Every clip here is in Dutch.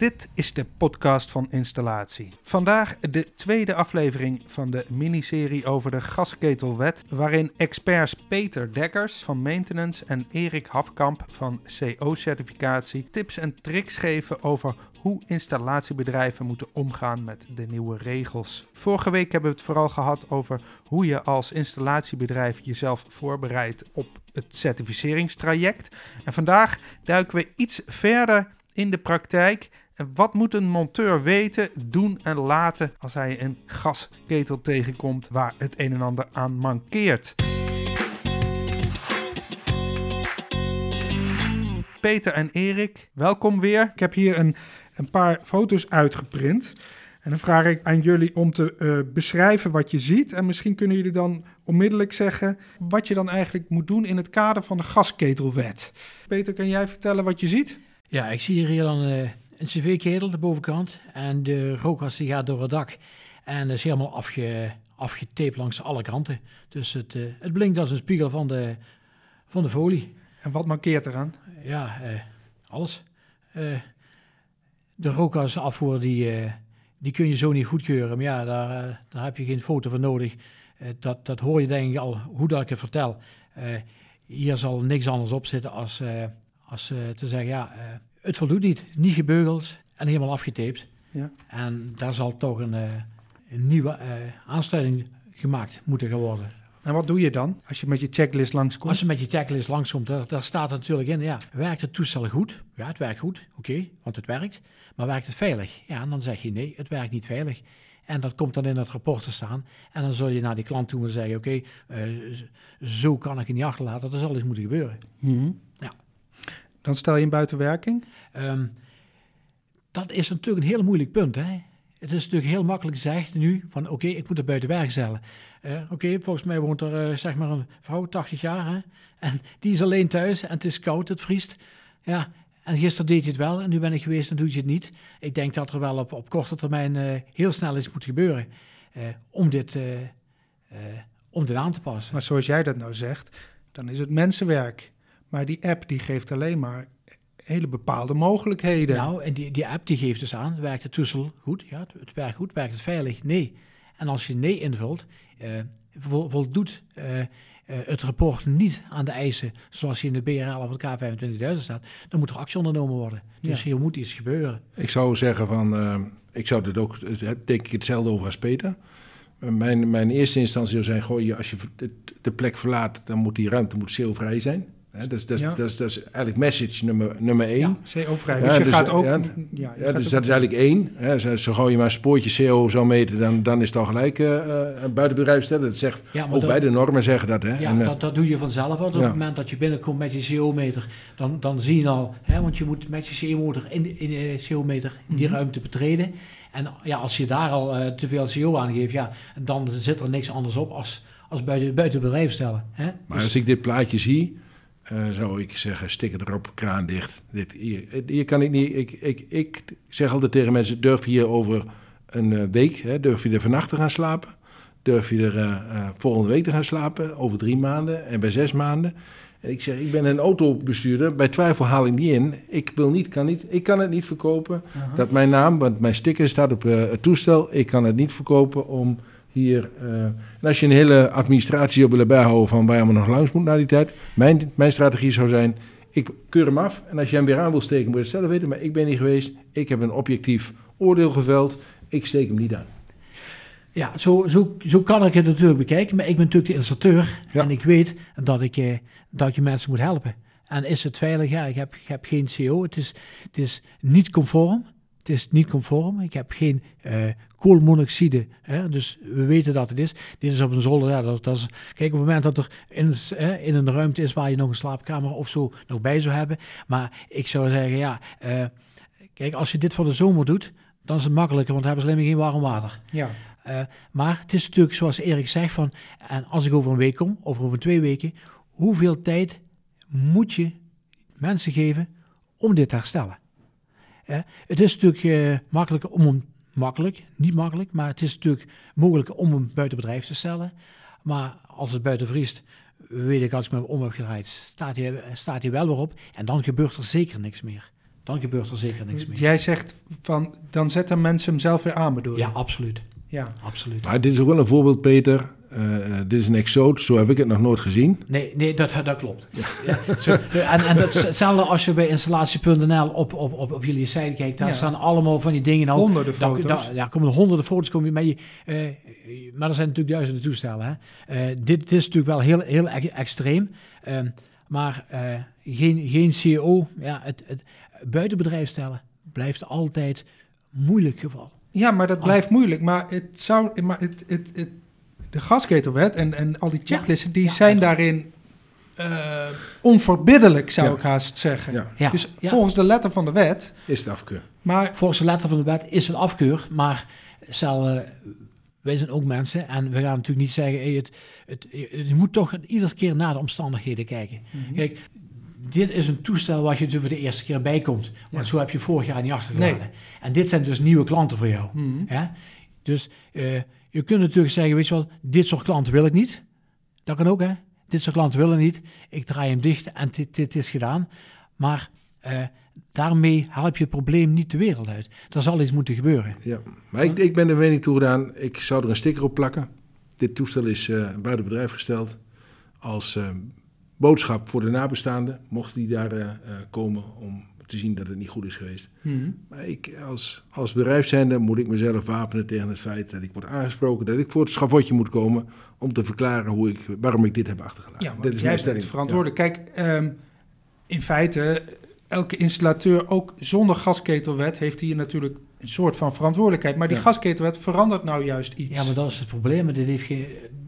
Dit is de podcast van Installatie. Vandaag de tweede aflevering van de miniserie over de gasketelwet, waarin experts Peter Dekkers van Maintenance en Erik Hafkamp van CO-certificatie tips en tricks geven over hoe installatiebedrijven moeten omgaan met de nieuwe regels. Vorige week hebben we het vooral gehad over hoe je als installatiebedrijf jezelf voorbereidt op het certificeringstraject. En vandaag duiken we iets verder in de praktijk. Wat moet een monteur weten, doen en laten als hij een gasketel tegenkomt waar het een en ander aan mankeert? Peter en Erik, welkom weer. Ik heb hier een, een paar foto's uitgeprint. En dan vraag ik aan jullie om te uh, beschrijven wat je ziet. En misschien kunnen jullie dan onmiddellijk zeggen wat je dan eigenlijk moet doen in het kader van de gasketelwet. Peter, kan jij vertellen wat je ziet? Ja, ik zie hier dan uh, een cv-ketel, de bovenkant. En de rookgas die gaat door het dak. En dat is helemaal afge, afgetaped langs alle kanten. Dus het, uh, het blinkt als een spiegel van de, van de folie. En wat markeert eraan? Ja, uh, alles. de rookgasafvoer die, die kun je zo niet goedkeuren. Maar ja, daar, daar heb je geen foto voor nodig. dat, dat hoor je denk ik al, hoe dat ik het vertel. hier zal niks anders op zitten als als te zeggen, ja, het voldoet niet. Niet gebeugeld en helemaal afgetaped. Ja. En daar zal toch een, een nieuwe aansluiting gemaakt moeten worden. En wat doe je dan als je met je checklist langskomt? Als je met je checklist langskomt, daar, daar staat natuurlijk in, ja, werkt het toestel goed? Ja, het werkt goed, oké, want het werkt. Maar werkt het veilig? Ja, en dan zeg je nee, het werkt niet veilig. En dat komt dan in het rapport te staan. En dan zul je naar die klant toe en zeggen, oké, zo kan ik het niet achterlaten, dat zal iets moeten gebeuren. Mm -hmm. Ja. Dan stel je een buitenwerking? Um, dat is natuurlijk een heel moeilijk punt. Hè? Het is natuurlijk heel makkelijk gezegd nu van oké, okay, ik moet het buiten werk stellen. Uh, oké, okay, volgens mij woont er uh, zeg maar een vrouw, 80 jaar, hè? en die is alleen thuis en het is koud, het vriest. Ja, en gisteren deed hij het wel en nu ben ik geweest en doet je het niet. Ik denk dat er wel op, op korte termijn uh, heel snel iets moet gebeuren om, dit, om dit aan te passen. Maar zoals jij dat nou zegt, dan is het mensenwerk. Maar die app die geeft alleen maar hele bepaalde mogelijkheden. Nou, en die, die app die geeft dus aan, werkt het toestel goed? Ja, het, het werkt goed, werkt het veilig? Nee. En als je nee invult, uh, voldoet uh, uh, het rapport niet aan de eisen zoals je in de BRL of het K25000 staat, dan moet er actie ondernomen worden. Dus ja. hier moet iets gebeuren. Ik zou zeggen van, ik zou dit ook, denk ik hetzelfde over als Peter. Mijn, mijn eerste instantie zou zijn, gooi je, als je de, de plek verlaat, dan moet die ruimte moet CO-vrij zijn. He, dus, dat, ja. dat, dat, is eigenlijk message nummer, nummer één. Ja, CO-vrij. Dus je dus, gaat ook... Ja, ja, ja dus dat is eigenlijk één. Hè. Zo, zo gauw je maar een spoortje CO zou meten, dan, dan is het al gelijk uh, een buitenbedrijf stellen. Dat zegt, ook dat, bij de normen zeggen dat. Hè. Ja, en, dat, dat doe je vanzelf. Op het moment dat je binnenkomt met je CO-meter, dan, dan zie je al... Hè, want je moet met je CO-meter in, in, in, CO-meter in die mm -hmm. ruimte betreden. En ja, als je daar al uh, te veel CO aangeeft, ja, dan zit er niks anders op als, als buiten, buiten bedrijf stellen. Hè? Maar dus, als ik dit plaatje zie uh, zou ik zeggen, stik erop, kraan dicht. Dit, hier, hier kan ik niet. Ik, ik, ik zeg altijd tegen mensen: durf je hier over een uh, week, hè, durf je er vannacht te gaan slapen? Durf je er uh, volgende week te gaan slapen? Over drie maanden en bij zes maanden? En ik zeg: ik ben een autobestuurder. Bij twijfel haal ik niet in. Ik wil niet, kan niet, ik kan het niet verkopen. -huh. Dat mijn naam, want mijn sticker staat op het toestel. Ik kan het niet verkopen om hier. Uh, en als je een hele administratie op willen bijhouden van waar je allemaal nog langs moet na die tijd. Mijn, mijn strategie zou zijn, ik keur hem af. En als je hem weer aan wil steken, moet je het zelf weten. Maar ik ben niet geweest. Ik heb een objectief oordeel geveld. Ik steek hem niet aan. Ja, zo, zo, zo kan ik het natuurlijk bekijken. Maar ik ben natuurlijk de installateur. Ja. En ik weet dat ik, eh, dat je mensen moet helpen. En is het veilig? Ja, ik heb, ik heb geen CO. Het is, het is niet conform. Het is niet conform. Ik heb geen uh, koolmonoxide. Hè? Dus we weten dat het is. Dit is op een zolder. Ja, dat, dat is, kijk, op het moment dat er in, in een ruimte is waar je nog een slaapkamer of zo nog bij zou hebben. Maar ik zou zeggen, ja, uh, kijk, als je dit voor de zomer doet, dan is het makkelijker, want dan hebben ze alleen maar geen warm water. Ja. Uh, maar het is natuurlijk zoals Erik zegt, van, en als ik over een week kom, of over twee weken, hoeveel tijd moet je mensen geven om dit te herstellen? Het is natuurlijk uh, makkelijk om een makkelijk, niet makkelijk, maar het is natuurlijk mogelijk om een buitenbedrijf te stellen. Maar als het buiten vriest, weet ik als ik me om heb gedraaid, staat hij, staat hij wel weer op. En dan gebeurt er zeker niks meer. dan gebeurt er zeker niks meer. Jij zegt van, dan zetten mensen hem zelf weer aan, bedoel je? Ja, absoluut. Ja. absoluut. Maar dit is ook wel een voorbeeld, Peter. Uh, dit is een exoot, zo heb ik het nog nooit gezien. Nee, nee dat, dat klopt. Ja. Zo, en, en hetzelfde als je bij installatie.nl op, op, op, op jullie site kijkt, daar ja. staan allemaal van die dingen. Nou, honderden foto's. Daar, ja, komen er honderden foto's kom je mee. Uh, maar er zijn natuurlijk duizenden toestellen. Hè. Uh, dit, dit, is natuurlijk wel heel, heel extreem. Ehm, maar geen, geen CEO, ja, het, het buitenbedrijf stellen blijft altijd moeilijk geval. Ja, maar dat blijft moeilijk. Maar het zou. Maar het, het, het, de gasketelwet en, en al die checklisten, die zijn daarin uh, onverbiddelijk, zou ik haast zeggen. Dus volgens de letter van de wet. Is het afkeur. Maar, volgens de letter van de wet is het afkeur. Maar zal, uh, wij zijn ook mensen en we gaan natuurlijk niet zeggen: hey, het, het, je moet toch iedere keer naar de omstandigheden kijken. Mm -hmm. Kijk, dit is een toestel waar je er voor de eerste keer bij komt. Want zo heb je vorig jaar niet achtergelaten. Nee. En dit zijn dus nieuwe klanten voor jou. Mm -hmm. Dus uh, je kunt natuurlijk zeggen, weet je wel, dit soort klanten wil ik niet. Dat kan ook, hè. Dit soort klanten willen niet. Ik draai hem dicht en dit, is gedaan. Maar uh, daarmee help je het probleem niet de wereld uit. Er zal iets moeten gebeuren. Ja, maar ik, ik ben de mening toegedaan, ik zou er een sticker op plakken. Dit toestel is uh, buiten bedrijf gesteld als uh, boodschap voor de nabestaanden, mochten die daar komen om te zien dat het niet goed is geweest. Mm. Maar ik, als, als moet ik mezelf wapenen tegen het feit dat ik word aangesproken, dat ik voor het schavotje moet komen om te verklaren hoe ik, waarom ik dit heb achtergelaten. Ja, dit is jij bent verantwoordelijk. Ja. Kijk, um, in feite, elke installateur, ook zonder gasketelwet, heeft hier natuurlijk een soort van verantwoordelijkheid. Maar die ja. gasketelwet verandert nou juist iets. Ja, maar dat is het probleem. Dit heeft geen,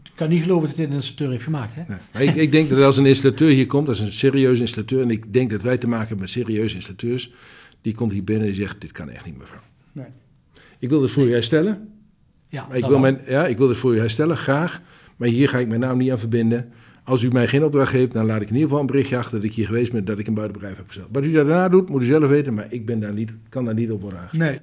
ik kan niet geloven dat dit een installateur heeft gemaakt. Hè? Nee. ik, ik, denk dat als een installateur hier komt, dat is een serieuze installateur, en ik denk dat wij te maken hebben met serieuze installateurs, die komt hier binnen en die zegt, dit kan echt niet mevrouw. Nee. Ik wil dit voor nee. u herstellen. Ja, ik wil mijn, ja, ik wil dit voor u herstellen, graag. Maar hier ga ik mijn naam niet aan verbinden. Als u mij geen opdracht geeft, dan laat ik in ieder geval een berichtje achter dat ik hier geweest ben, dat ik een buitenbedrijf heb gesteld. Wat u daarna doet, moet u zelf weten, maar ik ben daar niet, kan daar niet op worden aangesproken. Nee.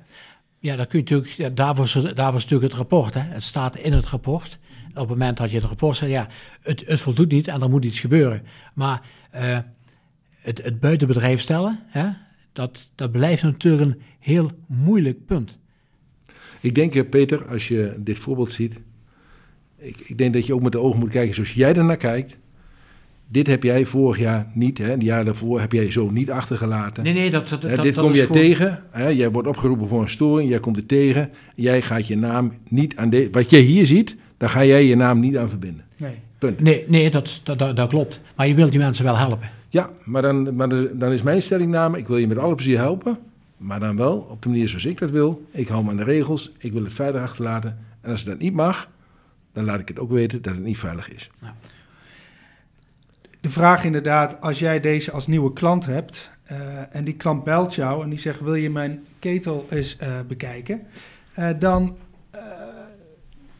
Ja, dat kun je natuurlijk, ja, daar, was, daar was natuurlijk het rapport. Hè. Het staat in het rapport. Op het moment dat je het rapport zegt, ja, het, het voldoet niet en er moet iets gebeuren. Maar uh, het, het buitenbedrijf stellen, hè, dat, dat blijft natuurlijk een heel moeilijk punt. Ik denk, Peter, als je dit voorbeeld ziet, ik, ik, denk dat je ook met de ogen moet kijken zoals jij er naar kijkt. Dit heb jij vorig jaar niet, hè? Het jaar daarvoor heb jij zo niet achtergelaten. Nee, nee, dat, dat, hè, dat Dit dat kom jij gewoon- tegen. Hè? Jij wordt opgeroepen voor een storing, jij komt er tegen. Jij gaat je naam niet aan de. Wat jij hier ziet, daar ga jij je naam niet aan verbinden. Nee. Punt. Nee, nee dat, dat, dat, dat klopt. Maar je wilt die mensen wel helpen. Ja, maar, dan, maar dan is mijn stellingname: ik wil je met alle plezier helpen. Maar dan wel op de manier zoals ik dat wil. Ik hou me aan de regels. Ik wil het veilig achterlaten. En als het dat niet mag, dan laat ik het ook weten dat het niet veilig is. De vraag inderdaad, als jij deze als nieuwe klant hebt eh, en die klant belt jou en die zegt wil je mijn ketel eens eh, bekijken, eh, dan eh,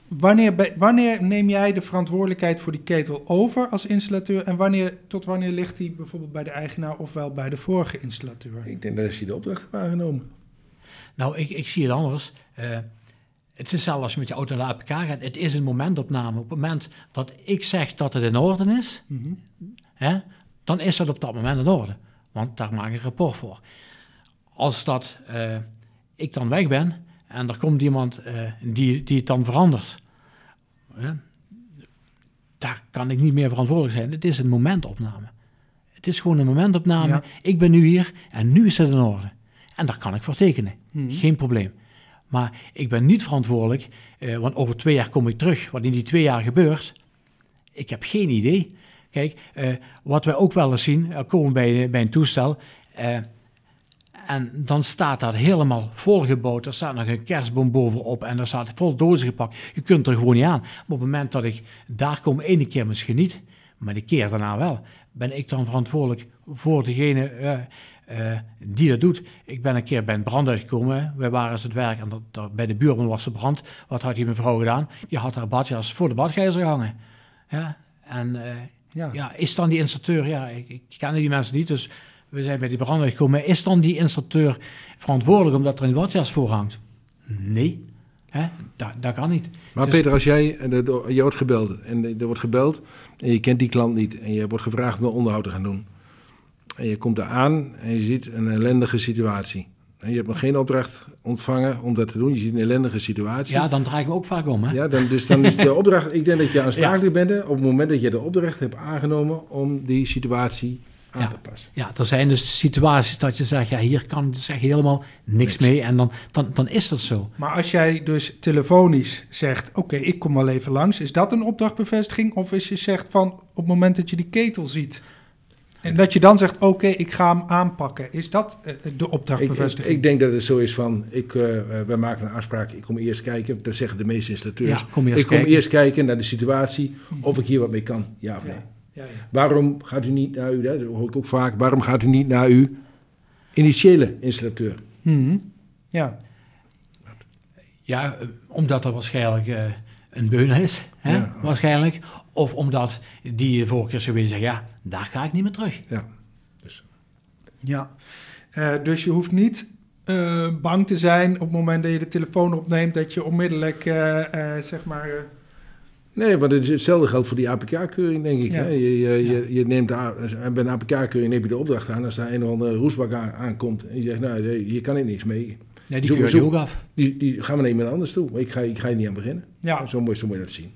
wanneer, wanneer neem jij de verantwoordelijkheid voor die ketel over als installateur en wanneer, tot wanneer ligt die bijvoorbeeld bij de eigenaar ofwel bij de vorige installateur? Ik denk dat als je de opdracht hebt aangenomen. Nou, ik, ik zie het anders. Het is hetzelfde als je met je auto naar APK gaat. Het is een momentopname. Op het moment dat ik zeg dat het in orde is, Mhm. hè, dan is dat op dat moment in orde. Want daar maak ik een rapport voor. Als dat eh, ik dan weg ben en er komt iemand eh, die, die het dan verandert, hè, daar kan ik niet meer verantwoordelijk zijn. Het is een momentopname. Het is gewoon een momentopname. Ja. Ik ben nu hier en nu is het in orde. En daar kan ik voor tekenen. Mhm. Geen probleem. Maar ik ben niet verantwoordelijk, eh, want over twee jaar kom ik terug. Wat in die twee jaar gebeurt, ik heb geen idee. Kijk, eh, wat wij ook wel eens zien, eh, komen bij, bij een toestel. en dan staat dat helemaal volgebouwd. Er staat nog een kerstboom bovenop en er staat vol dozen gepakt. Je kunt er gewoon niet aan. Op het moment dat ik daar kom, ene keer misschien maar de keer daarna wel, ben ik dan verantwoordelijk voor degene eh, die dat doet. Ik ben een keer bij een brand uitgekomen. Wij waren eens aan het werk en dat, dat- bij de buurman was er brand. Wat had die mevrouw gedaan? Die had haar badjas voor de badgijzer gehangen. Ja, en eh, Ja. ja, is dan die installateur, ja, ik, ik ken die mensen niet, dus we zijn bij die brand gekomen. Is dan die installateur verantwoordelijk omdat er een badjas voor hangt? Nee, hè? Dat, dat kan niet. Maar Dus- Peter, als jij, er- je wordt gebeld en er wordt gebeld en je kent die klant niet en je wordt gevraagd om onderhoud te gaan doen. En je komt daar aan en je ziet een ellendige situatie. En je hebt nog geen opdracht ontvangen om dat te doen. Je ziet een ellendige situatie. Ja, dan draai ik me ook vaak om. Hè? Ja, dan, dus dan is de opdracht... Ik denk dat je aansprakelijk bent hè, op het moment dat je de opdracht hebt aangenomen om die situatie aan Ja. te passen. Ja, er zijn dus situaties dat je zegt, ja, hier kan dus echt helemaal niks, Niks. mee. En dan, dan, dan is dat zo. Maar als jij dus telefonisch zegt, oké, ik kom wel even langs, is dat een opdrachtbevestiging? Of als je zegt van, op het moment dat je die ketel ziet, en dat je dan zegt, oké, ik ga hem aanpakken, is dat eh, de Ik, ik, opdrachtbevestiging? ik denk dat het zo is van, ik, eh, eh, wij maken een afspraak, ik kom eerst kijken. Dat zeggen de meeste installateurs. Ja, kom ik kom kijken. eerst kijken naar de situatie, of ik hier wat mee kan, ja of nee. ja, ja. Waarom gaat u niet naar u, hè, dat hoor ik ook vaak, waarom gaat u niet naar uw initiële installateur? Mhm. ja. Ja, omdat er waarschijnlijk een beuner is, hè? Ja. waarschijnlijk. Of omdat die vorige keer zoiets zegt, ja, daar ga ik niet meer terug. Ja. Ja, Eh, dus je hoeft niet eh, bang te zijn op het moment dat je de telefoon opneemt, dat je onmiddellijk, eh, eh, zeg maar... eh, Nee, maar het is hetzelfde geldt voor die APK-keuring, denk ik. Ja. Hè? Je, je, je, je neemt daar, en bij een APK-keuring neem je de opdracht aan. Als daar een of andere roesbak aan, aankomt en je zegt, nou, hier kan ik niks mee. Nee, die Zoek- keur je ook af. Die, die gaan we naar iemand anders toe. Ik ga, ik ga hier niet aan beginnen. ja, Zo, moet, zo moet je dat zien.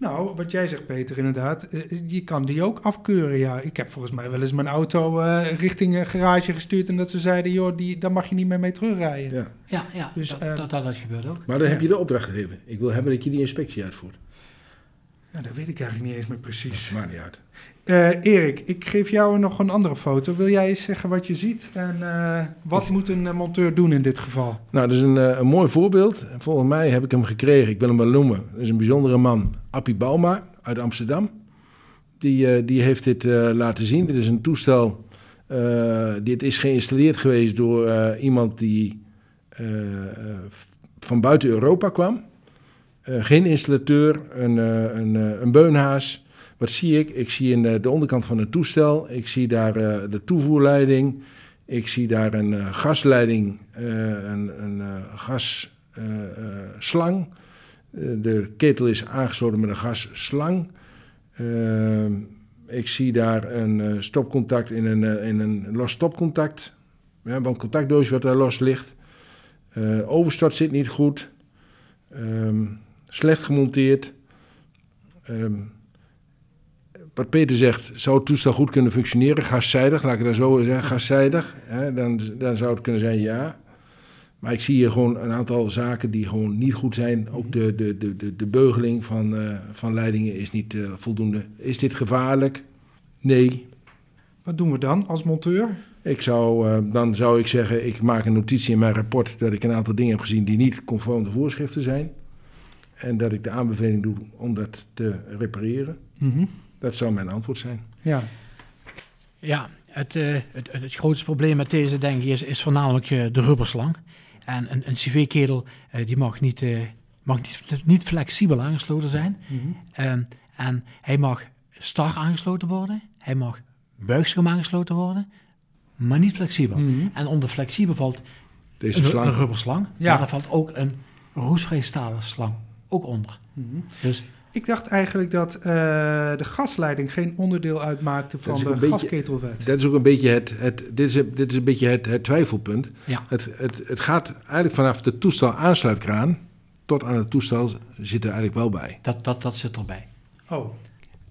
Nou, wat jij zegt, Peter, inderdaad, eh, je kan die ook afkeuren, ja. Ik heb volgens mij wel eens mijn auto eh, richting een garage gestuurd en dat ze zeiden, joh, die, daar mag je niet meer mee terugrijden. Ja. Ja, ja Dus, dat, eh, dat, dat, dat gebeurt ook. Maar dan Ja. heb je de opdracht gegeven. Ik wil hebben dat je die inspectie uitvoert. Ja, dat weet ik eigenlijk niet eens meer precies. Maakt niet uit. Eh, Erik, ik geef jou nog een andere foto. Wil jij eens zeggen wat je ziet en eh, wat moet een eh, monteur doen in dit geval? Nou, dat is een, een mooi voorbeeld. Volgens mij heb ik hem gekregen. Ik wil hem wel noemen. Dat is een bijzondere man. Appie Bauma uit Amsterdam. Die, die heeft dit laten zien. Dit is een toestel. dit is geïnstalleerd geweest door iemand die van buiten Europa kwam. Eh, geen installateur, een, eh, een, eh, een beunhaas. Wat zie ik? Ik zie in de, de onderkant van een toestel. Ik zie daar de toevoerleiding. Ik zie daar een gasleiding, een, een gasslang. de ketel is aangesloten met een gasslang. Ik zie daar een stopcontact in een, in een los stopcontact. We hebben een contactdoosje wat daar los ligt. Overstort zit niet goed. Ehm, slecht gemonteerd. Ehm, wat Peter zegt, zou het toestel goed kunnen functioneren? Gaszijdig, laat ik het dan zo zeggen, gaszijdig. Hè, dan, dan zou het kunnen zijn ja. Maar ik zie hier gewoon een aantal zaken die gewoon niet goed zijn. Ook de, de, de, de, de beugeling van, eh, van leidingen is niet eh, voldoende. Is dit gevaarlijk? Nee. Wat doen we dan als monteur? Ik zou, eh, dan zou ik zeggen, ik maak een notitie in mijn rapport dat ik een aantal dingen heb gezien die niet conform de voorschriften zijn. En dat ik de aanbeveling doe om dat te repareren. Mhm. Dat zou mijn antwoord zijn. Ja, Ja, het, eh, het, het, het grootste probleem met deze, denk ik, is, is voornamelijk eh, de rubberslang. En een, een cv-ketel eh, die mag, niet, eh, mag niet, niet flexibel aangesloten zijn. Mhm. Ehm, en hij mag star aangesloten worden, hij mag buigscherm aangesloten worden, maar niet flexibel. Mhm. En onder flexibel valt Deze een, slang. een rubberslang, Ja. maar daar valt ook een roestvrij stalen slang ook onder. Mhm. Dus Ik dacht eigenlijk dat eh, de gasleiding geen onderdeel uitmaakte van de beetje- gasketelwet. Dat is ook een beetje het, het, dit, is, dit is een beetje het, het twijfelpunt. ja, Het, het, het gaat eigenlijk vanaf de toestel aansluitkraan tot aan het toestel zit er eigenlijk wel bij. dat, dat, dat zit erbij. Oh.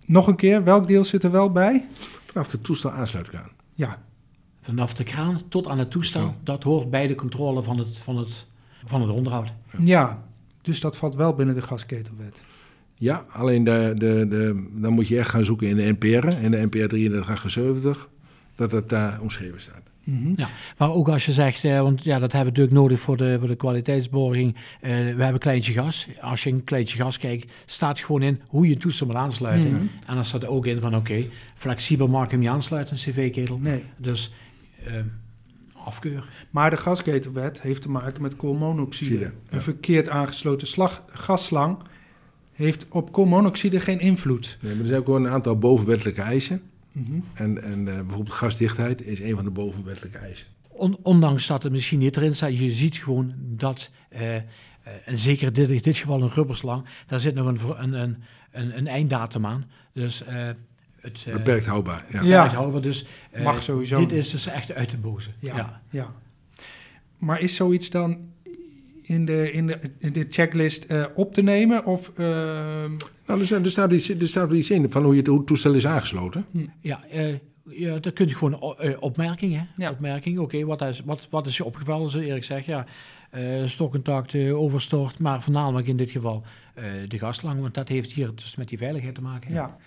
Nog een keer, welk deel zit er wel bij? Vanaf de toestel aansluitkraan. Ja, Vanaf de kraan tot aan het toestel, dat hoort bij de controle van het, van het, van het onderhoud. ja. Dus dat valt wel binnen de gasketelwet. Ja, alleen de, de, de, dan moet je echt gaan zoeken in de NPR, in de NPR 3378, dat het daar omschreven staat. Mhm. Ja, maar ook als je zegt, eh, want ja, dat hebben we natuurlijk nodig voor de, voor de kwaliteitsborging. Eh, we hebben kleintje gas. Als je een kleintje gas kijkt, staat gewoon in hoe je het toestel moet aansluiten. Mhm. En dan staat er ook in van, oké, flexibel mag ik hem niet aansluiten, een cv-ketel. Nee. Dus eh, afkeur. Maar de gasketelwet heeft te maken met koolmonoxide. Ja. Een verkeerd aangesloten slag, gasslang heeft op koolmonoxide geen invloed. Nee, maar er zijn ook gewoon een aantal bovenwettelijke eisen. Mhm. En, en eh, bijvoorbeeld gasdichtheid is een van de bovenwettelijke eisen. On- ondanks dat het misschien niet erin staat, je ziet gewoon dat, eh, eh, en zeker dit, in dit geval een rubberslang, daar zit nog een, een, een, een, een einddatum aan. Dus eh, het eh, Beperkt houdbaar. Ja. Ja. beperkt houdbaar. Dus eh, Mag sowieso Dit is dus echt uit de boze. Ja. Ja. Ja. Maar is zoiets dan in de, in de, in de checklist eh, op te nemen? Of, ehm, Nou, er, staat, er, staat iets, er staat wel iets in van hoe, je het, hoe het toestel is aangesloten. Ja, eh, ja, dan kun je gewoon opmerkingen. Ja. Opmerkingen, oké, wat, is, wat, wat is je opgevallen, zo eerlijk zeg. Ja, eh stokcontact, eh, overstort, maar voornamelijk in dit geval eh, de gaslang, want dat heeft hier dus met die veiligheid te maken. ja.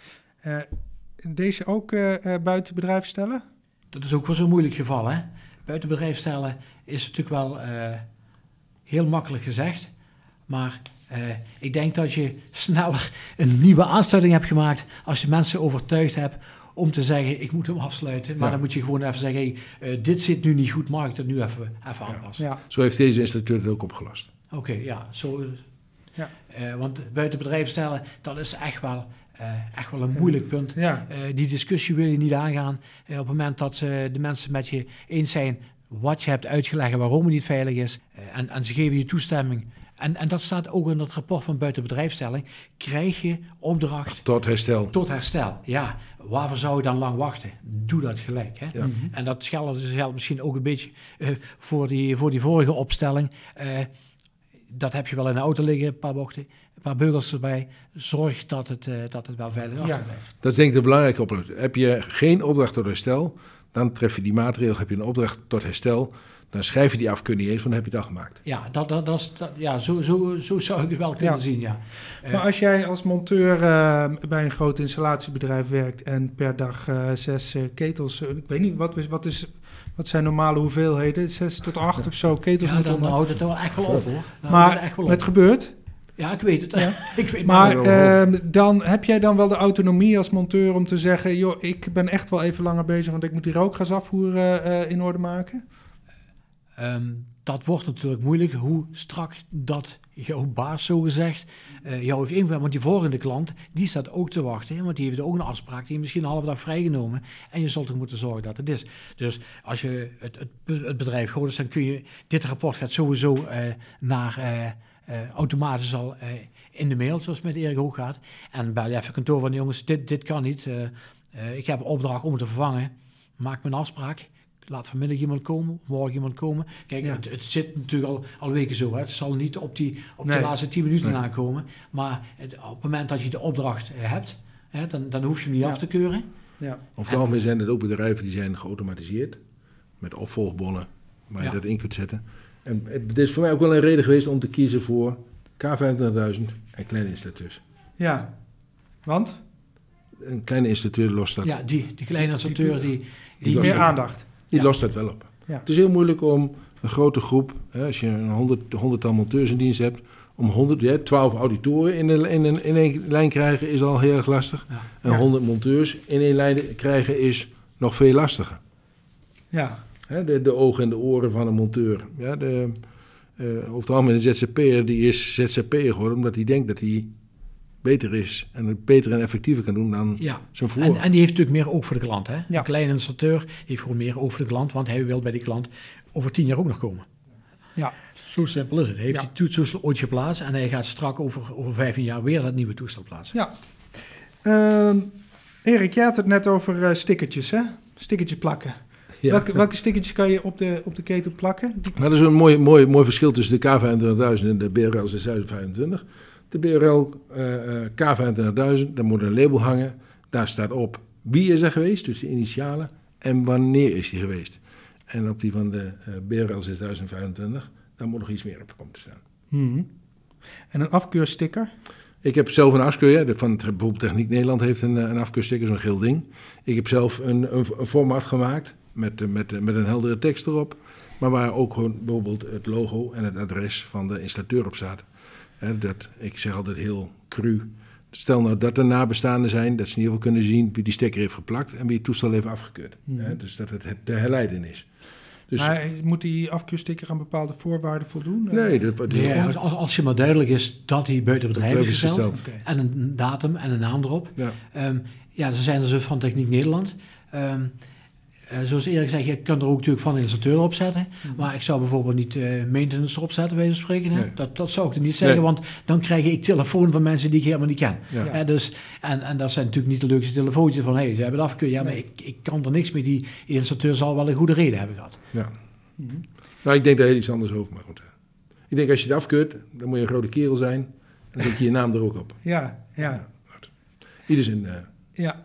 Deze ook eh, eh, buiten bedrijf stellen? Dat is ook wel zo'n moeilijk geval, hè. Buiten bedrijf stellen is natuurlijk wel eh, heel makkelijk gezegd, maar eh, ik denk dat je sneller een nieuwe aansluiting hebt gemaakt als je mensen overtuigd hebt om te zeggen, ik moet hem afsluiten. Maar Ja. dan moet je gewoon even zeggen, hey, dit zit nu niet goed, mag ik dat nu even, even aanpassen? Ja. Zo heeft deze installateur het ook opgelast. Oké, ja, zo. Ja. want buiten bedrijf stellen, dat is echt wel, echt wel een moeilijk punt. Ja. Eh, die discussie wil je niet aangaan. Eh, op het moment dat eh, de mensen met je eens zijn wat je hebt uitgelegd en waarom het niet veilig is, eh, en, en ze geven je toestemming. En, en dat staat ook in het rapport van buitenbedrijfstelling. Krijg je opdracht Tot herstel. tot herstel. Ja, waarvoor zou je dan lang wachten? Doe dat gelijk. Hè? Ja. En dat geldt, geldt misschien ook een beetje eh, voor, die, voor die vorige opstelling. Eh, dat heb je wel in de auto liggen, een paar bochten, een paar beugels erbij. Zorg dat het, eh, dat het wel veilig Ja. achterblijft. Dat is denk ik de belangrijke opdracht. Heb je geen opdracht tot herstel, dan tref je die maatregel. Heb je een opdracht tot herstel, dan schrijf je die af, kun je niet eens, want dan heb je al gemaakt. Ja, dat, dat, dat, is- dat, ja zo, zo, zo zou ik het wel kunnen Ja. zien, ja. Eh, Maar als jij als monteur eh, bij een groot installatiebedrijf werkt en per dag eh, zes eh, ketels, eh, ik weet niet, wat, is, wat, is, wat zijn normale hoeveelheden? Zes tot acht of zo ketels ja, dan houdt het er wel echt wel op, hoor. Dan houdt het Maar wel het gebeurt. Ja, ik weet het. ik weet Maar ehm, dan heb jij dan wel de autonomie als monteur om te zeggen, joh, ik ben echt wel even langer bezig, want ik moet die rookgasafvoer eh, eh, in orde maken. Ehm, dat wordt natuurlijk moeilijk, hoe strak dat jouw baas zogezegd eh jou heeft ingevuld. Want die volgende klant, die staat ook te wachten. Want die heeft ook een afspraak, die heeft misschien een halve dag vrijgenomen. En je zult er moeten zorgen dat het is. Dus als je het, het, be- het bedrijf groot is, dan kun je... Dit rapport gaat sowieso eh, naar... eh, automatisch al in de mail, zoals met Erik ook gaat. En bel je even kantoor van, jongens, dit, dit kan niet. Ik heb een opdracht om te vervangen. Maak een afspraak. Laat vanmiddag iemand komen, of morgen iemand komen. Kijk, Ja. het, het zit natuurlijk al, al weken zo. Hè. Het zal niet op, die, op Nee. de laatste tien minuten Nee. aankomen. Maar het, op het moment dat je de opdracht eh, hebt, hè, dan, dan hoef je hem niet Ja. af te keuren. Ja. Over het algemeen zijn het ook bedrijven die zijn geautomatiseerd. Met opvolgbonnen waar je Ja. dat in kunt zetten. En het is voor mij ook wel een reden geweest om te kiezen voor K25000 en kleine installateurs. ja. Want? Een kleine installateur lost dat, Ja, die, die kleine installateur, die, Die die, lost Meer aandacht. Die Ja. lost dat wel op. Ja. Het is heel moeilijk om een grote groep, hè, als je een honderd, honderdtal monteurs in dienst hebt, om 100, je hebt 12 auditoren in, een, in, een, in één lijn krijgen is al heel erg lastig. Ja. En Ja. 100 monteurs in één lijn krijgen is nog veel lastiger. Ja. Hè, de, de ogen en de oren van een monteur. Ja, de, eh over het algemeen een ZZP'er die is ZZP'er geworden omdat hij denkt dat hij beter is en het beter en effectiever kan doen dan ja. zijn voor. En, en die heeft natuurlijk meer oog voor de klant. Hè? Ja. Een kleine installateur heeft gewoon meer oog voor de klant, want hij wil bij die klant over tien jaar ook nog komen. Ja. Zo simpel is het. Hij heeft Ja. die toestel ooit geplaatst en hij gaat strak over, over 15 jaar weer dat nieuwe toestel plaatsen. Ja. Ehm, Erik, jij had het net over eh, stickertjes, hè? Stickertjes plakken. Ja. Welke, welke stickertjes kan je op de, op de ketel plakken? Nou, dat is een mooi, mooi, mooi verschil tussen de K25000 en de BRL 6025. De BRL eh, eh, K25000, daar moet een label hangen. Daar staat op wie is er geweest, dus de initialen, en wanneer is die geweest. En op die van de eh, BRL 6025, daar moet nog iets meer op komen te staan. Mhm. En een afkeursticker? Ik heb zelf een afkeur, ja, van bijvoorbeeld Techniek Nederland heeft een, een afkeursticker, zo'n geel ding. Ik heb zelf een, een, een format gemaakt met, met, met een heldere tekst erop. Maar waar ook gewoon bijvoorbeeld het logo en het adres van de installateur op staat. Hè, dat, ik zeg altijd heel cru. Stel nou dat er nabestaanden zijn, dat ze in ieder geval kunnen zien wie die stekker heeft geplakt en wie het toestel heeft afgekeurd. Hè, dus dat het, de herleiding is. Dus, Maar moet die afkeursticker aan bepaalde voorwaarden voldoen? Eh, nee, dat, dat is Nee, als, als als je maar duidelijk is dat hij buiten bedrijf is gesteld, en een datum en een naam erop. ja. Ehm, ja, ze zijn er zo van Techniek Nederland. Ehm, eh, zoals Erik zei, je kan er ook natuurlijk van de installateur op zetten. Maar ik zou bijvoorbeeld niet eh maintenance erop zetten, bij spreken. Hè? Nee. Dat, dat zou ik er niet zeggen, Nee. want dan krijg ik telefoon van mensen die ik helemaal niet ken. Ja. Hè, dus, en, en dat zijn natuurlijk niet de leukste telefoontjes van, hé, hey, ze hebben het afgekeurd. Ja, maar ik, ik kan er niks mee. Die installateur zal wel een goede reden hebben gehad. Ja. Mhm. Nou, ik denk daar heel iets anders over. Maar goed. eh. Ik denk als je het afkeurt, dan moet je een grote kerel zijn. En dan zet je je naam er ook op. Ja, ja, goed. Ieder zijn... eh, ja.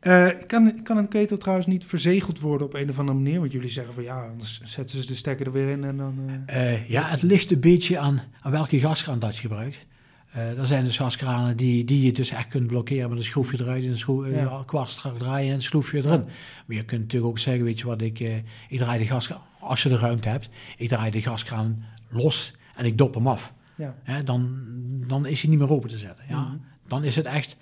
Eh, kan, kan een ketel trouwens niet verzegeld worden op een of andere manier? Want jullie zeggen van ja, anders zetten ze de stekker er weer in en dan... eh, Eh, ja, het ligt een beetje aan, aan welke gaskraan dat je gebruikt. Er zijn dus gaskranen die, die je dus echt kunt blokkeren met een schroefje eruit en een schroef, Ja. kwast draaien en een schroefje erin. Maar je kunt natuurlijk ook zeggen, weet je wat, ik, ik draai de gaskraan, als je de ruimte hebt, ik draai de gaskraan los en ik dop hem af. ja. Dan, dan is hij niet meer open te zetten. Ja? Mhm. Dan is het echt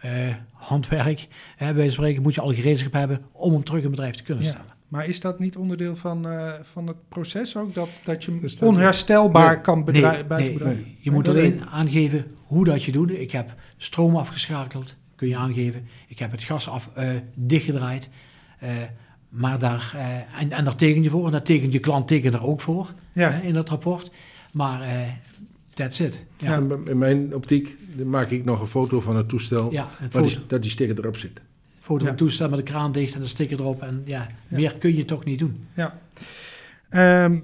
eh, handwerk. Hè, bij wijze van spreken moet je al gereedschap hebben om hem terug in bedrijf te kunnen Ja. stellen. Maar is dat niet onderdeel van, eh, van het proces ook? Dat, dat je hem Dus dat- onherstelbaar Nee. kan bedrijven nee, buiten nee, bedrijf? je moet alleen nee. aangeven hoe dat je doet. Ik heb stroom afgeschakeld, kun je aangeven. Ik heb het gas af, eh, dichtgedraaid. Eh, maar daar, eh, en, en daar teken je voor. En daar tekent je klant tekent er ook voor Ja. in dat rapport. Maar eh that's it. Ja, ja, in mijn optiek maak ik nog een foto van het toestel. ja waar die, dat die sticker erop zit. foto van toestel met de kraan dicht en de sticker erop. En ja, Ja. meer kun je toch niet doen. Ja. Ehm,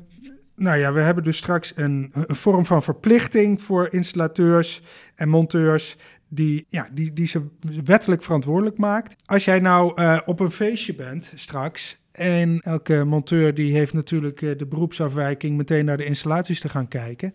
nou ja, we hebben dus straks een, een vorm van verplichting voor installateurs en monteurs die, ja, die, die ze wettelijk verantwoordelijk maakt. Als jij nou eh, op een feestje bent straks en elke monteur die heeft natuurlijk eh, de beroepsafwijking meteen naar de installaties te gaan kijken.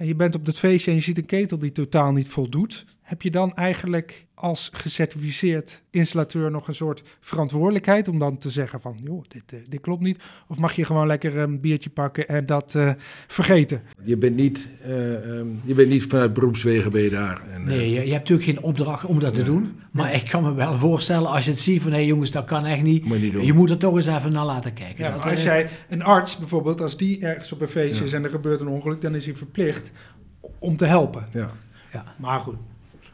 En je bent op dat feestje en je ziet een ketel die totaal niet voldoet. Heb je dan eigenlijk als gecertificeerd installateur nog een soort verantwoordelijkheid om dan te zeggen van, joh, dit, eh, dit klopt niet? Of mag je gewoon lekker een biertje pakken en dat eh, vergeten? Je bent niet, eh, ehm, je bent niet vanuit beroepswegen ben je daar. En, eh, Nee, je, je hebt natuurlijk geen opdracht om dat te doen. Maar ik kan me wel voorstellen als je het ziet van... hé jongens, dat kan echt niet. moet je niet doen. Je moet er toch eens even naar laten kijken. Ja, Dat, als jij een arts bijvoorbeeld, als die ergens op een feestje Ja. is en er gebeurt een ongeluk, dan is hij verplicht om te helpen. ja. ja. Maar goed,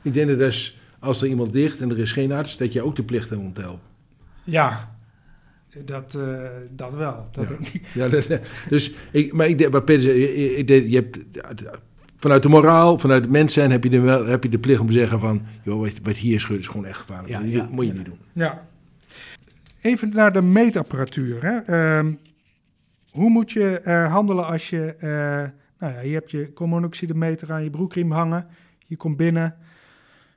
Ik denk dat als er iemand ligt en er is geen arts, dat je ook de plicht hebt om te helpen. ja, dat, eh, dat wel. Dat Ja. denk ik. Ja, dat, dus ik, maar ik denk, wat Peter je- hebt, vanuit de moraal, vanuit het mens zijn, heb je de, wel, heb je de plicht om te zeggen van, joh, wat, wat hier gebeurt is gewoon echt gevaarlijk. Ja, moet, je, ja. moet je niet doen. Ja. Even naar de meetapparatuur. Hè. Ehm, hoe moet je eh, handelen als je... eh, nou ja, je hebt je koolmonoxidemeter aan je broekriem hangen. Je komt binnen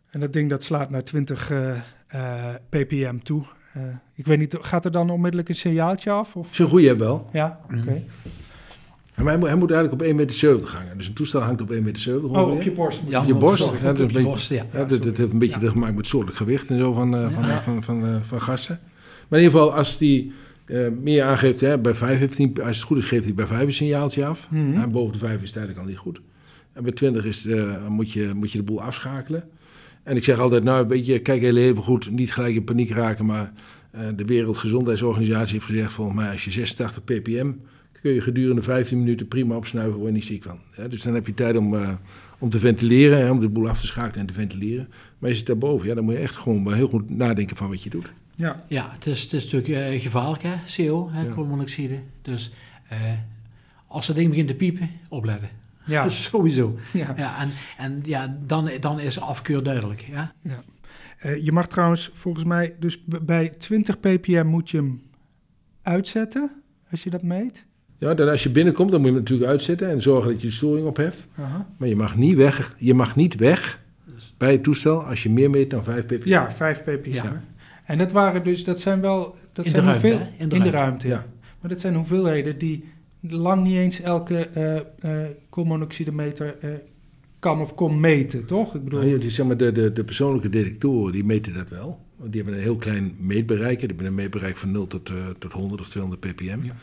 en dat ding dat slaat naar 20 eh, eh, ppm toe. Eh, ik weet niet, gaat er dan onmiddellijk een signaaltje af? Of? Is een goede wel. Ja, oké. Maar hij moet, hij moet eigenlijk op 1,70 meter hangen. Dus een toestel hangt op 1,70 meter. Oh, op je borst. Ja, je borst, sorry, hè, dat je beetje- borst, ja. Ja, dat, dat heeft een beetje Ja. te maken met soortelijk gewicht en zo van, eh, van, Ja. van, van, eh, van gassen. Maar in ieder geval, als die eh, meer aangeeft, hè, bij 5 heeft hij, als het goed is, geeft hij bij 5 een signaaltje af. Mhm. En boven de 5 is het eigenlijk al niet goed. En bij 20 is, eh, moet, je, moet je de boel afschakelen. En ik zeg altijd, nou, weet je, kijk heel even goed, niet gelijk in paniek raken, maar eh, de Wereldgezondheidsorganisatie heeft gezegd, volgens mij, als je 86 ppm, kun je gedurende 15 minuten prima opsnuiven, word je niet ziek van. Ja, dus dan heb je tijd om, eh, om te ventileren, hè, om de boel af te schakelen en te ventileren. Maar je zit daarboven, ja, dan moet je echt gewoon wel heel goed nadenken van wat je doet. Ja, Ja, het is, het is natuurlijk eh, gevaarlijk, hè, CO, hè, Ja. koolmonoxide. Dus eh, als dat ding begint te piepen, opletten. Ja, Sowieso. ja. Ja, en en ja, dan, dan is afkeur duidelijk. Ja? Ja. Eh, je mag trouwens volgens mij, dus bij 20 ppm moet je hem uitzetten, als je dat meet. Ja, dan als je binnenkomt, dan moet je hem natuurlijk uitzetten en zorgen dat je de storing op hebt. Maar je mag niet weg, je mag niet weg bij het toestel als je meer meet dan 5 ppm. Ja, 5 ppm. Ja. En dat waren dus, dat zijn wel, dat In de zijn ruimte, hoeveel, hè? in de, ruimte. Ja. Maar dat zijn hoeveelheden die lang niet eens elke eh eh koolmonoxidemeter eh, kan of kon meten, toch? Ik bedoel, Nou, ja, die, zeg maar, de, de, de persoonlijke detectoren die meten dat wel. Want die hebben een heel klein meetbereik. Die hebben een meetbereik van 0 tot, eh, tot 100 of 200 ppm. Ja.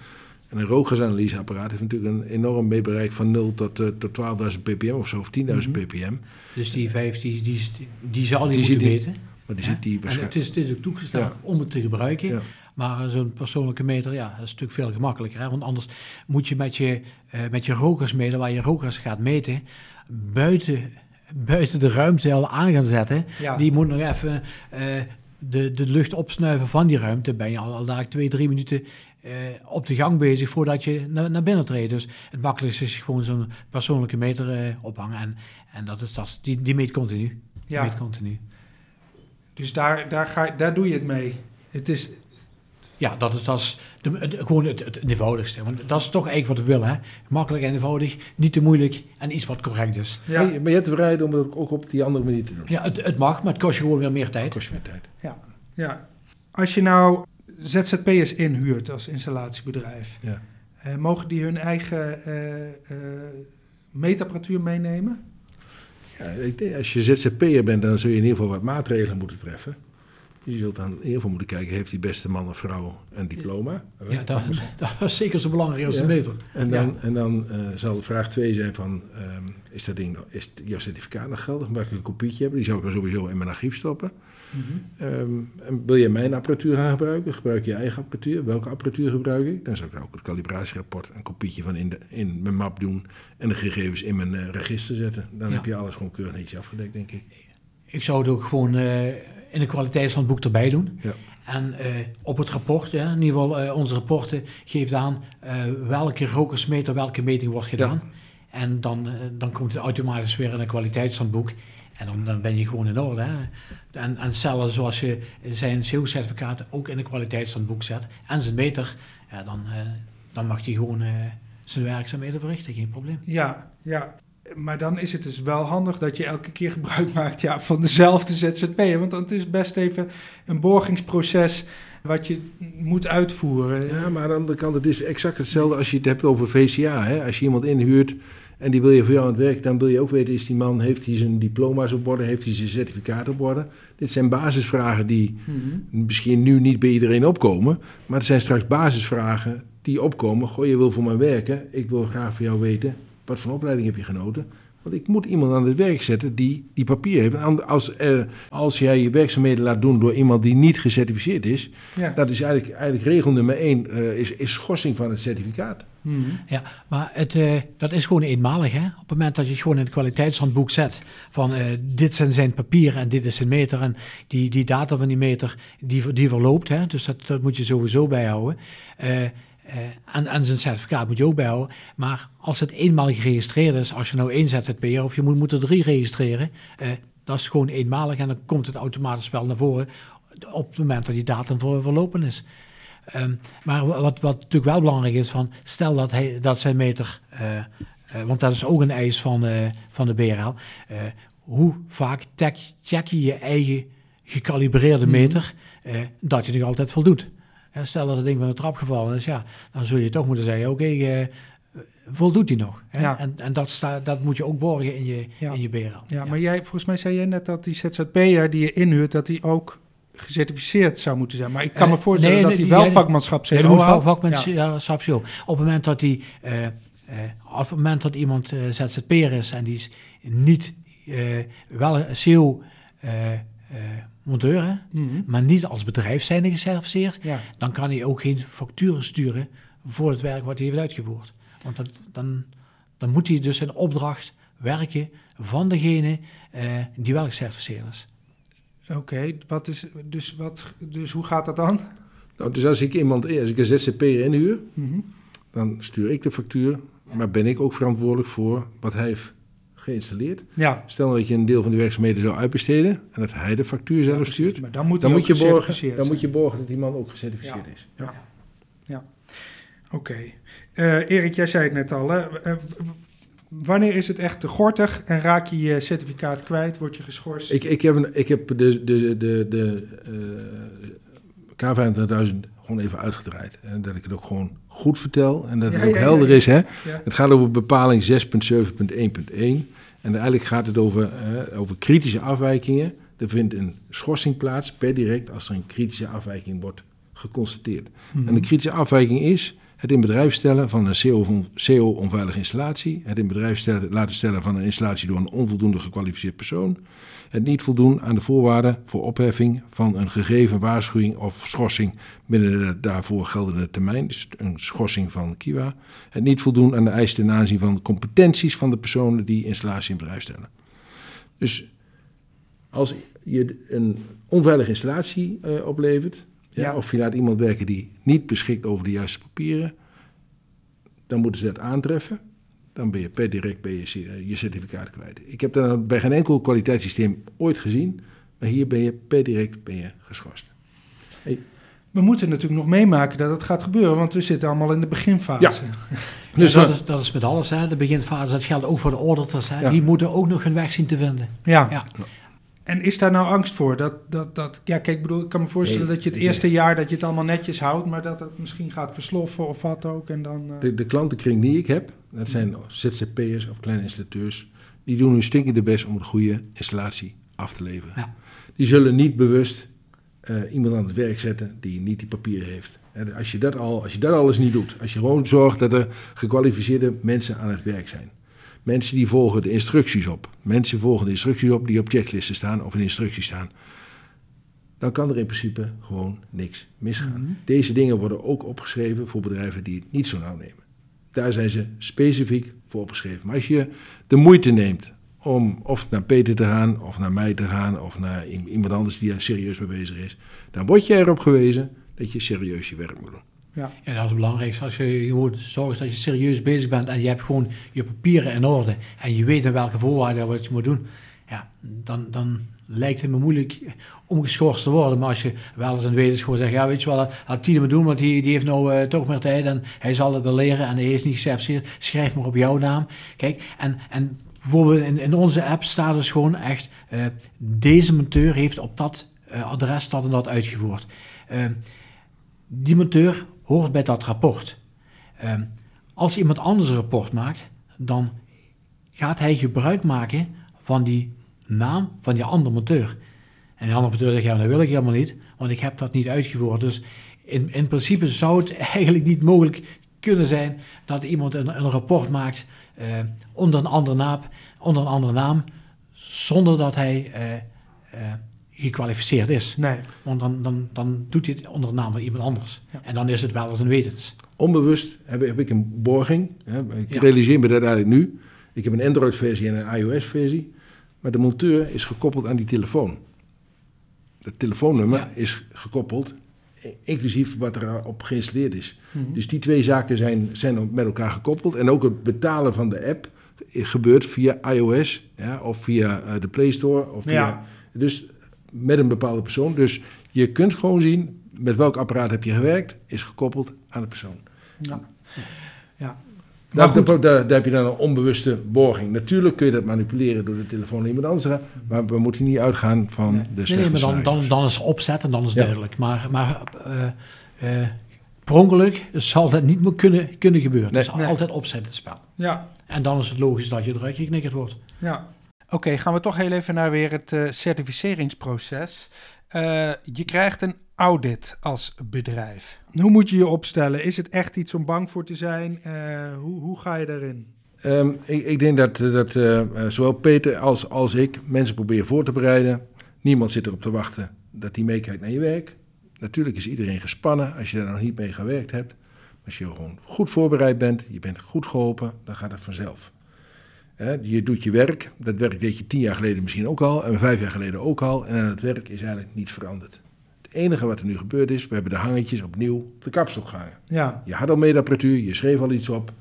En een rookgasanalyseapparaat heeft natuurlijk een enorm meetbereik van 0 tot, eh, tot 12.000 ppm of zo, of 10.000 Mhm. ppm. Dus die vijf, die, die, die zal je Die moeten ziet die- weten. Maar die hè? ziet die en waarschijnlijk... het is, het is ook toegestaan Ja. om het te gebruiken. Ja. Maar eh, zo'n persoonlijke meter, ja, dat is natuurlijk veel gemakkelijker. Hè? Want anders moet je met je, eh, met je rokersmeter, waar je rokers gaat meten, buiten, buiten de ruimte al aan gaan zetten. ja. Die moet nog even eh, de, de lucht opsnuiven van die ruimte, ben je al, al daar twee, drie minuten op de gang bezig voordat je naar, naar binnen treedt. Dus het makkelijkste is gewoon zo'n persoonlijke meter eh, ophangen. En, en dat is dat, die, die meet continu. Die Ja. meet continu. Dus daar, daar, ga, daar doe je het mee. Het is, Ja, dat is, dat is de, gewoon het, het eenvoudigste. Want dat is toch eigenlijk wat we willen. Hè? Makkelijk en eenvoudig, niet te moeilijk en iets wat correct is. ja, Maar, je- maar je hebt de vrijheid om het ook op die andere manier te doen. Ja, het, het mag, maar het kost je gewoon weer meer tijd. Kost je meer tijd. ja. Als je nou ZZP'ers inhuurt als installatiebedrijf, Ja. eh, mogen die hun eigen eh, eh, meetapparatuur meenemen? Ja, ik denk, als je ZZP'er bent, dan zul je in ieder geval wat maatregelen moeten treffen. Je zult dan in ieder geval moeten kijken, heeft die beste man of vrouw een diploma? Ja, dat, dat is zeker zo belangrijk als Ja. een meter. En dan, en dan eh, zal vraag 2 zijn van, ehm, is dat ding, is jouw certificaat nog geldig? Mag ik een kopietje hebben? Die zou ik dan sowieso in mijn archief stoppen. Ehm, en wil je mijn apparatuur gaan gebruiken? Gebruik je eigen apparatuur? Welke apparatuur gebruik ik? Dan zou ik ook het calibratierapport, een kopietje van in, de, in mijn map doen en de gegevens in mijn eh, register zetten. Dan Ja. heb je alles gewoon keurig netjes afgedekt, denk ik. Ik zou het ook gewoon eh, in de kwaliteitshandboek erbij doen. Ja. En eh, op het rapport, ja, in ieder geval eh, onze rapporten, geeft aan eh, welke rokersmeter, welke meting wordt gedaan. En dan, dan komt het automatisch weer in een kwaliteitshandboek. En dan, dan ben je gewoon in orde. Hè. En, en hetzelfde zoals je zijn CO-certificaat ook in een kwaliteitshandboek zet en zijn meter, ja, dan, dan mag hij gewoon zijn werkzaamheden verrichten, geen probleem. Ja, ja. Maar dan is het dus wel handig dat je elke keer gebruik maakt ja, van dezelfde ZZP'er. Want dan is het best even een borgingsproces wat je moet uitvoeren. Ja, maar aan de andere kant, het is exact hetzelfde als je het hebt over VCA. Hè? Als je iemand inhuurt en die wil je voor jou aan het werk, dan wil je ook weten, is die man, heeft hij zijn diploma's op orde, heeft hij zijn certificaat op orde? Dit zijn basisvragen die Mhm. misschien nu niet bij iedereen opkomen, maar het zijn straks basisvragen die opkomen. Goh, je wil voor mij werken, ik wil graag voor jou weten, wat voor opleiding heb je genoten? Want ik moet iemand aan het werk zetten die die papier heeft. En Als, er, als jij je werkzaamheden laat doen door iemand die niet gecertificeerd is, Ja. dat is eigenlijk, eigenlijk regel nummer één, eh, is, is schorsing van het certificaat. Mhm. Ja, maar het, eh, dat is gewoon eenmalig. Hè? Op het moment dat je het gewoon in het kwaliteitshandboek zet van eh, dit zijn zijn papieren en dit is zijn meter en die, die data van die meter die, die verloopt. Hè? Dus dat, dat moet je sowieso bijhouden. Eh, en, en zijn certificaat moet je ook bijhouden. Maar als het eenmaal geregistreerd is, als je nou één ZZP'er of je moet, moet er drie registreren, eh, dat is gewoon eenmalig en dan komt het automatisch wel naar voren op het moment dat die datum ver- verlopen is. Ehm, maar wa- wat, wat natuurlijk wel belangrijk is, van, stel dat, hij, dat zijn meter, eh, want dat is ook een eis van, van de BRL, hoe vaak check, check je je eigen gecalibreerde Mhm. meter, dat je nog altijd voldoet. Stel dat het ding van de trap gevallen is, ja, dan zul je toch moeten zeggen, oké, eh, voldoet die nog? Hè? Ja. En, en dat, sta, dat moet je ook borgen in je, Ja. in je BRL. Ja, maar jij, volgens mij zei jij net dat die ZZP'er die je inhuurt, dat die ook gecertificeerd zou moeten zijn. Maar ik kan Eh, me voorstellen nee, dat hij die- wel ja, vakmanschap Ja, met Ja. ja, je wel. Op het moment dat die, eh, op het moment dat iemand ZZP'er is en die is niet wel een Eh, eh, monteur, hè, Mhm. maar niet als bedrijf zijnde gecertificeerd, Ja. dan kan hij ook geen facturen sturen voor het werk wat hij heeft uitgevoerd. Want dat, dan, dan moet hij dus een opdracht werken van degene eh, die wel gecertificeerd is. Oké, wat is dus wat dus hoe gaat dat dan? Nou, dus als ik iemand, als ik een ZZP'er inhuur, Mhm. dan stuur ik de factuur, maar ben ik ook verantwoordelijk voor wat hij heeft geïnstalleerd. Ja. Stel dat je een deel van de werkzaamheden zou uitbesteden en dat hij de factuur zelf stuurt, Maar dan moet dan je borgen, dan moet je borgen dat die man ook gecertificeerd Ja. is. Oké. Eh, Erik, jij zei het net al. Hè? Eh, wanneer is het echt te gortig en raak je je certificaat kwijt? Word je geschorst? Ik, ik heb, een, ik heb de, de, de, de eh, K25000 gewoon even uitgedraaid. En dat ik het ook gewoon goed vertel en dat Ja, het ook ja, ja, helder ja. is. Hè? Ja. Het gaat over bepaling 6.7.1.1. En eigenlijk gaat het over, eh, over kritische afwijkingen. Er vindt een schorsing plaats per direct als er een kritische afwijking wordt geconstateerd. Mhm. En de kritische afwijking is het in bedrijf stellen van een CO CO-onveilige installatie, het in bedrijf stellen, laten stellen van een installatie door een onvoldoende gekwalificeerd persoon, het niet voldoen aan de voorwaarden voor opheffing van een gegeven waarschuwing of schorsing binnen de daarvoor geldende termijn, dus een schorsing van KIWA, het niet voldoen aan de eisen ten aanzien van de competenties van de personen die installatie in bedrijf stellen. Dus als je een onveilige installatie eh, oplevert. Ja, Ja. Of je laat iemand werken die niet beschikt over de juiste papieren. Dan moeten ze dat aantreffen. Dan ben je per direct ben je, cer- je certificaat kwijt. Ik heb dat bij geen enkel kwaliteitssysteem ooit gezien. Maar hier ben je per direct ben je geschorst. We moeten natuurlijk nog meemaken dat het gaat gebeuren, want we zitten allemaal in de beginfase. Ja. Dus dat, is, dat is met alles, hè. de beginfase. Dat geldt ook voor de auditors. Hè. Ja. Die moeten ook nog hun weg zien te vinden. Ja. En is daar nou angst voor? Dat, dat, dat, ja, kijk, ik bedoel, ik kan me voorstellen Nee, dat je het eerste jaar dat je het allemaal netjes houdt, maar dat het misschien gaat versloffen of wat ook. En dan, eh, De, de klantenkring die ik heb, dat zijn ZZP'ers of kleine installateurs, die doen hun stinkende best om een goede installatie af te leveren. Ja. Die zullen niet bewust eh, iemand aan het werk zetten die niet die papieren heeft. En als, je dat al, als je dat alles niet doet, als je gewoon zorgt dat er gekwalificeerde mensen aan het werk zijn. Mensen die volgen de instructies op. Mensen volgen de instructies op die op checklisten staan of in instructies staan. Dan kan er in principe gewoon niks misgaan. Mhm. Deze dingen worden ook opgeschreven voor bedrijven die het niet zo nauw nemen. Daar zijn ze specifiek voor opgeschreven. Maar als je de moeite neemt om of naar Peter te gaan, of naar mij te gaan, of naar iemand anders die er serieus mee bezig is, dan word je erop gewezen dat je serieus je werk moet doen. Ja. Ja, dat is het belangrijkste. Als je gewoon zorgt dat je serieus bezig bent en je hebt gewoon je papieren in orde en je weet in welke voorwaarden wat je moet doen, ja, dan, dan lijkt het me moeilijk om geschorst te worden. Maar als je wel eens een is gewoon zegt, ja weet je wel, laat Tine me doen, want die, die heeft nou eh, toch meer tijd en hij zal het wel leren en hij is niet gecertificeerd, schrijf maar op jouw naam. Kijk, en, en bijvoorbeeld in, in onze app staat dus gewoon echt, eh, deze monteur heeft op dat eh, adres dat en dat uitgevoerd. Die monteur hoort bij dat rapport. Ehm, als iemand anders een rapport maakt, dan gaat hij gebruik maken van die naam van die andere monteur. En die andere monteur zegt, ja, dat wil ik helemaal niet, want ik heb dat niet uitgevoerd. Dus in, in principe zou het eigenlijk niet mogelijk kunnen zijn dat iemand een, een rapport maakt eh, onder, een andere naam, onder een andere naam, zonder dat hij eh, eh, gekwalificeerd is. Nee. Want dan, dan, dan doet hij het onder de naam van iemand anders. Ja. En dan is het wel eens een wetens. Onbewust heb, heb ik een borging. Hè, ik Ja. realiseer me dat eigenlijk nu. Ik heb een Android-versie en een iOS-versie. Maar de monteur is gekoppeld aan die telefoon. Het telefoonnummer Ja. is gekoppeld, eh, inclusief wat erop geïnstalleerd is. Mhm. Dus die twee zaken zijn, zijn met elkaar gekoppeld. En ook het betalen van de app gebeurt via iOS ja, of via eh, de Play Store. Of via, Ja. Dus met een bepaalde persoon. Dus je kunt gewoon zien met welk apparaat heb je gewerkt, is gekoppeld aan de persoon. Ja. ja. Maar Daar, heb je dan een onbewuste borging. Natuurlijk kun je dat manipuleren door de telefoon naar iemand anders te gaan, maar we moeten niet uitgaan van Nee. de slechte nee, maar dan, dan, dan is opzet en dan is het Ja. duidelijk. Maar, maar eh eh, per ongeluk zal dat niet meer kunnen, kunnen gebeuren. Nee. Het is Nee. altijd opzet het spel. ja, En dan is het logisch dat je eruit geknikkerd wordt. ja. Oké, gaan we toch heel even naar weer het eh, certificeringsproces. Eh, je krijgt een audit als bedrijf. Hoe moet je je opstellen? Is het echt iets om bang voor te zijn? Eh, hoe, hoe ga je daarin? Ehm, ik, ik denk dat, dat zowel Peter als, als ik mensen proberen voor te bereiden. Niemand zit erop te wachten dat hij meekijkt naar je werk. Natuurlijk is iedereen gespannen als je daar nog niet mee gewerkt hebt. Als je gewoon goed voorbereid bent, je bent goed geholpen, dan gaat het vanzelf. Hè, je doet je werk, dat werk deed je tien jaar geleden misschien ook al en vijf jaar geleden ook al. En aan het werk is eigenlijk niets veranderd. Het enige wat er nu gebeurd is, we hebben de hangetjes opnieuw op de kapstok gehangen. Ja, Je had al meetapparatuur, je schreef al iets op.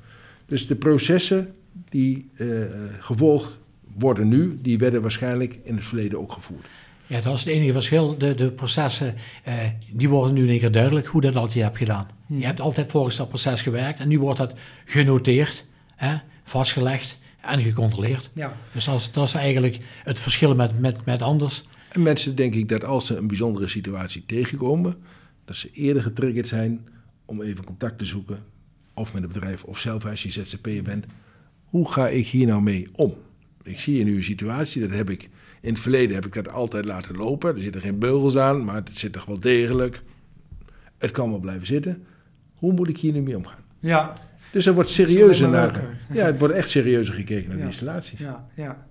Dus de processen die eh, eh, gevolgd worden nu, die werden waarschijnlijk in het verleden ook gevoerd. Ja, dat is het enige verschil. De, de processen, eh, die worden nu in één keer duidelijk hoe dat altijd hebt gedaan. Hmm. Je hebt altijd volgens dat proces gewerkt en nu wordt dat genoteerd, hè, vastgelegd en gecontroleerd. ja. Dus dat is, dat is eigenlijk het verschil met, met, met anders. En mensen denk ik dat als ze een bijzondere situatie tegenkomen, dat ze eerder getriggerd zijn om even contact te zoeken, of met het bedrijf, of zelf als je ZZP'er bent. Hoe ga ik hier nou mee om? Ik zie hier nu een situatie, dat heb ik in het verleden heb ik dat altijd laten lopen. Er zitten geen beugels aan, maar het zit toch wel degelijk. Het kan wel blijven zitten. Hoe moet ik hier nu mee omgaan? Ja, Dus er wordt serieuzer naar. Ja, het wordt echt serieuzer gekeken naar de installaties. ja, ja.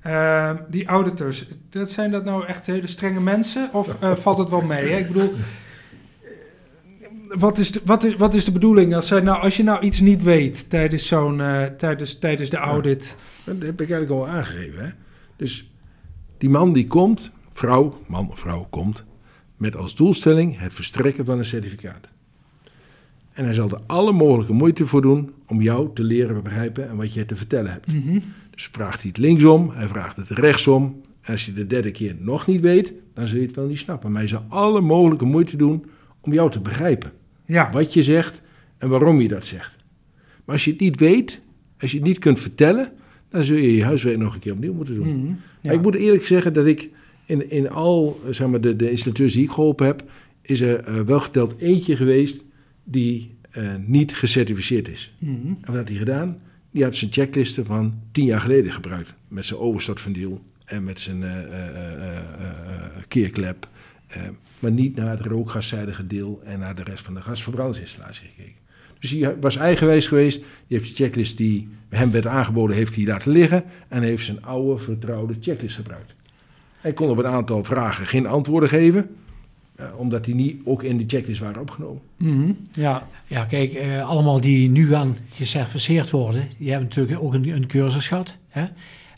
Eh, die auditors, dat zijn dat nou echt hele strenge mensen? Of eh, valt het wel mee? Hè? Ik bedoel, eh, wat is, de, wat, is, wat is de bedoeling als, zij nou, als je nou iets niet weet tijdens, zo'n, eh, tijdens, tijdens de audit? Dat heb ik eigenlijk al aangegeven. Hè? Dus die man die komt vrouw, man of vrouw, komt met als doelstelling het verstrekken van een certificaat. En hij zal er alle mogelijke moeite voor doen om jou te leren begrijpen en wat je te vertellen hebt. Dus vraagt hij het linksom, hij vraagt het rechtsom. En als je de derde keer nog niet weet, dan zul je het wel niet snappen. Maar hij zal alle mogelijke moeite doen om jou te begrijpen. Ja, Wat je zegt en waarom je dat zegt. Maar als je het niet weet, als je het niet kunt vertellen, dan zul je je huiswerk nog een keer opnieuw moeten doen. Mhm. Ja. Maar ik moet eerlijk zeggen dat ik in, in al zeg maar, de, de installateurs die ik geholpen heb, is er eh, wel geteld eentje geweest die eh, niet gecertificeerd is. Mhm. En wat had hij gedaan? Die had zijn checklisten van tien jaar geleden gebruikt. Met zijn overstortvendiel en met zijn eh, keerklep. maar niet naar het rookgaszijdige deel en naar de rest van de gasverbrandingsinstallatie gekeken. Dus hij was eigenwijs geweest. Die heeft de checklist die hem werd aangeboden, heeft hij laten liggen. En heeft zijn oude vertrouwde checklist gebruikt. Hij kon op een aantal vragen geen antwoorden geven. Eh, omdat die niet ook in de checklist waren opgenomen. Mhm. Ja, Ja, kijk, eh, allemaal die nu gaan gecertificeerd worden, die hebben natuurlijk ook een, een cursus gehad. Hè?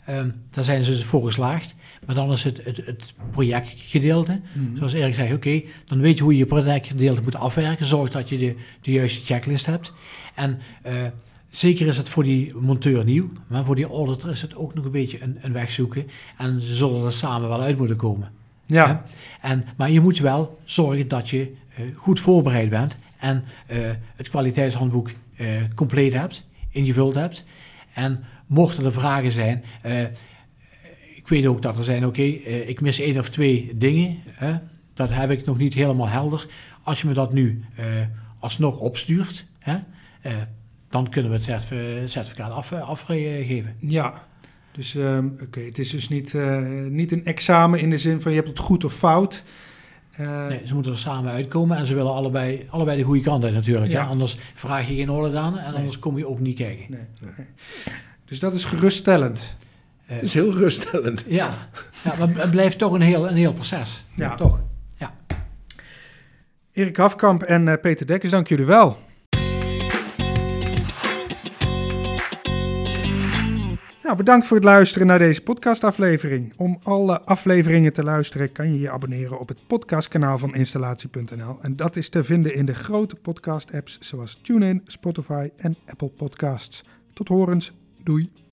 Ehm, daar zijn ze dus voor geslaagd. Maar dan is het, het, het projectgedeelte. Zoals Erik zegt, oké, dan weet je hoe je je projectgedeelte moet afwerken. Zorg dat je de, de juiste checklist hebt. En eh, zeker is het voor die monteur nieuw, maar voor die auditor is het ook nog een beetje een, een weg zoeken. En ze zullen er samen wel uit moeten komen. Ja. Hè? En, maar je moet wel zorgen dat je eh, goed voorbereid bent en eh, het kwaliteitshandboek eh, compleet hebt, ingevuld hebt. En mochten er vragen zijn, ik weet ook dat er zijn, oké, ik mis één of twee dingen, hè, dat heb ik nog niet helemaal helder. Als je me dat nu alsnog opstuurt, hè, dan kunnen we het certif- certificaat af, afgeven. Ja, dus ehm, oké, het is dus niet, eh, niet een examen in de zin van je hebt het goed of fout. Eh, Nee, ze moeten er samen uitkomen en ze willen allebei, allebei de goede kant uit natuurlijk. Ja. Hè? Anders vraag je geen orde aan en Nee. anders kom je ook niet kijken. nee, nee. Dus dat is geruststellend. Eh, Dat is heel geruststellend. ja. ja, maar het blijft toch een heel, een heel proces. Ja. Toch? Erik Hafkamp en Peter Dekkers, dank jullie wel. Nou, bedankt voor het luisteren naar deze podcastaflevering. Om alle afleveringen te luisteren kan je je abonneren op het podcastkanaal van installatie.nl. En dat is te vinden in de grote podcast-apps zoals TuneIn, Spotify en Apple Podcasts. Tot horens, doei.